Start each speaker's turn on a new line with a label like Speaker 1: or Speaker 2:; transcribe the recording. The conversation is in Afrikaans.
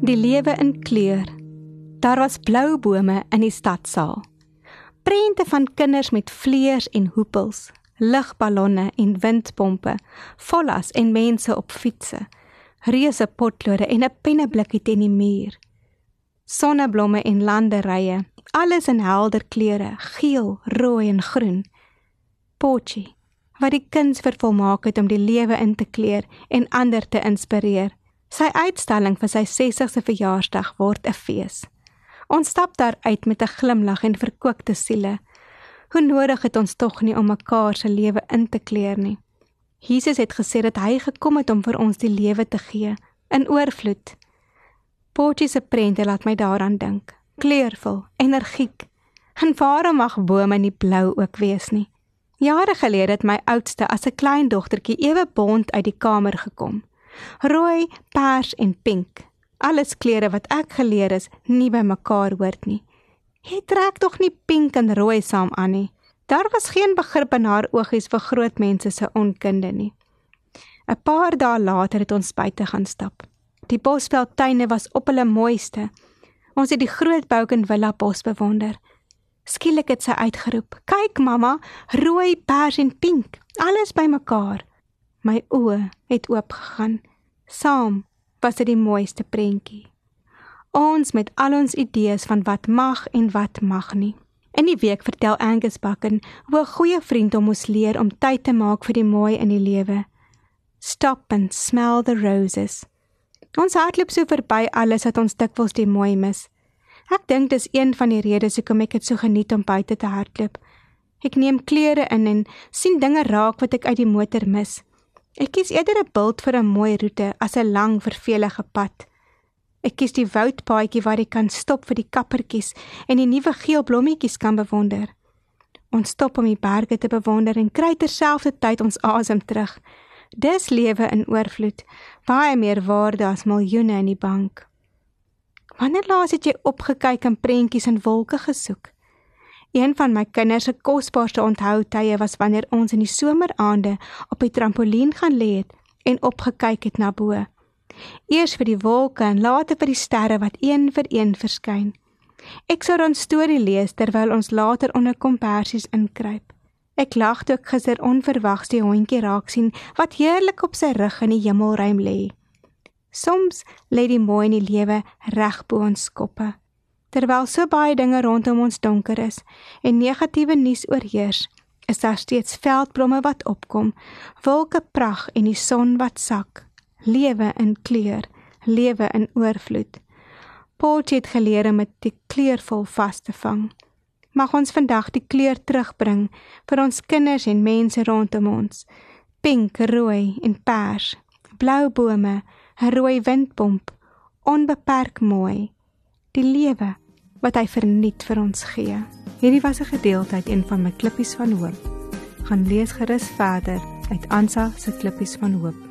Speaker 1: Die lewe in kleur. Daar was blou bome in die stadsaal. Prente van kinders met vleuers en hoepels, ligballonne en windpompe, vollas en mense op fietsse, reuse potlode en 'n penneblikkie teen die muur. Sonneblomme en landerye, alles in helder kleure, geel, rooi en groen. Potjie, wat die kuns vervolmaak het om die lewe in te kleur en ander te inspireer. Sy uitstalling vir sy 60ste verjaarsdag word 'n fees. Ons stap daar uit met 'n glimlag en verkoopte siele. Hoe nodig het ons tog nie om mekaar se lewe in te kleur nie. Jesus het gesê dat hy gekom het om vir ons die lewe te gee in oorvloed. Potjie se prente laat my daaraan dink kleurvol, energiek. En waarom mag bome nie blou ook wees nie? Jare gelede het my oudste as 'n klein dogtertjie ewe bont uit die kamer gekom. Rooi, pers en pink. Alles kleure wat ek geleer is nie by mekaar hoort nie. Jy trek tog nie pink en rooi saam aan nie. Daar was geen begrip in haar oogies vir groot mense se onkunde nie. 'n Paar dae later het ons buite gaan stap. Die bosveldtuine was op hulle mooiste Ons het die groot Bougainvillea bos bewonder. Skielik het sy uitgeroep: "Kyk mamma, rooi, pers en pink, alles bymekaar." My oë het oopgegaan. Saam was dit die mooiste prentjie. Ons met al ons idees van wat mag en wat mag nie. In die week vertel Angus Bakken hoe 'n goeie vriend hom moes leer om tyd te maak vir die mooi in die lewe. Stop and smell the roses. Ons hardloop so verby alles dat ons dikwels die mooi mis. Ek dink dis een van die redes hoekom ek dit so geniet om buite te hardloop. Ek neem kleure in en sien dinge raak wat ek uit die motor mis. Ek kies eerder 'n bult vir 'n mooi roete as 'n lang vervelige pad. Ek kies die woudpaadjie waar ek kan stop vir die kappertjies en die nuwe geel blommetjies kan bewonder. Ons stop om die berge te bewonder en kry terselfdertyd ons asem terug. Dis lewe in oorvloed, baie meer waarde as miljoene in die bank. Wanneer laas het jy opgekyk en prentjies in wolke gesoek? Een van my kinders se kosbaarste onthoutye was wanneer ons in die someraande op die trampolien gaan lê het en opgekyk het na bo. Eers vir die wolke en later vir die sterre wat een vir een verskyn. Ek sou 'n storie lees terwyl ons later onder kompersies inkruip. Ek lag toe ek gister onverwags die hondjie raak sien wat heerlik op sy rug in die hemelruim lê. Soms lê die mooi in die lewe reg bo ons koppe. Terwyl so baie dinge rondom ons donker is en negatiewe nuus oorheers, is daar steeds veldblomme wat opkom, wolke prag en die son wat sak. Lewe in kleur, lewe in oorvloed. Paul het geleer om dit kleurvol vas te vang mag ons vandag die kleur terugbring vir ons kinders en mense rondom ons. Pink, rooi en pers, blou bome, 'n rooi windpomp, onbeperk mooi. Die lewe wat hy verniet vir ons gee. Hierdie was 'n gedeelte uit een van my klippies van hoop. Gaan lees gerus verder uit Ansa se klippies van hoop.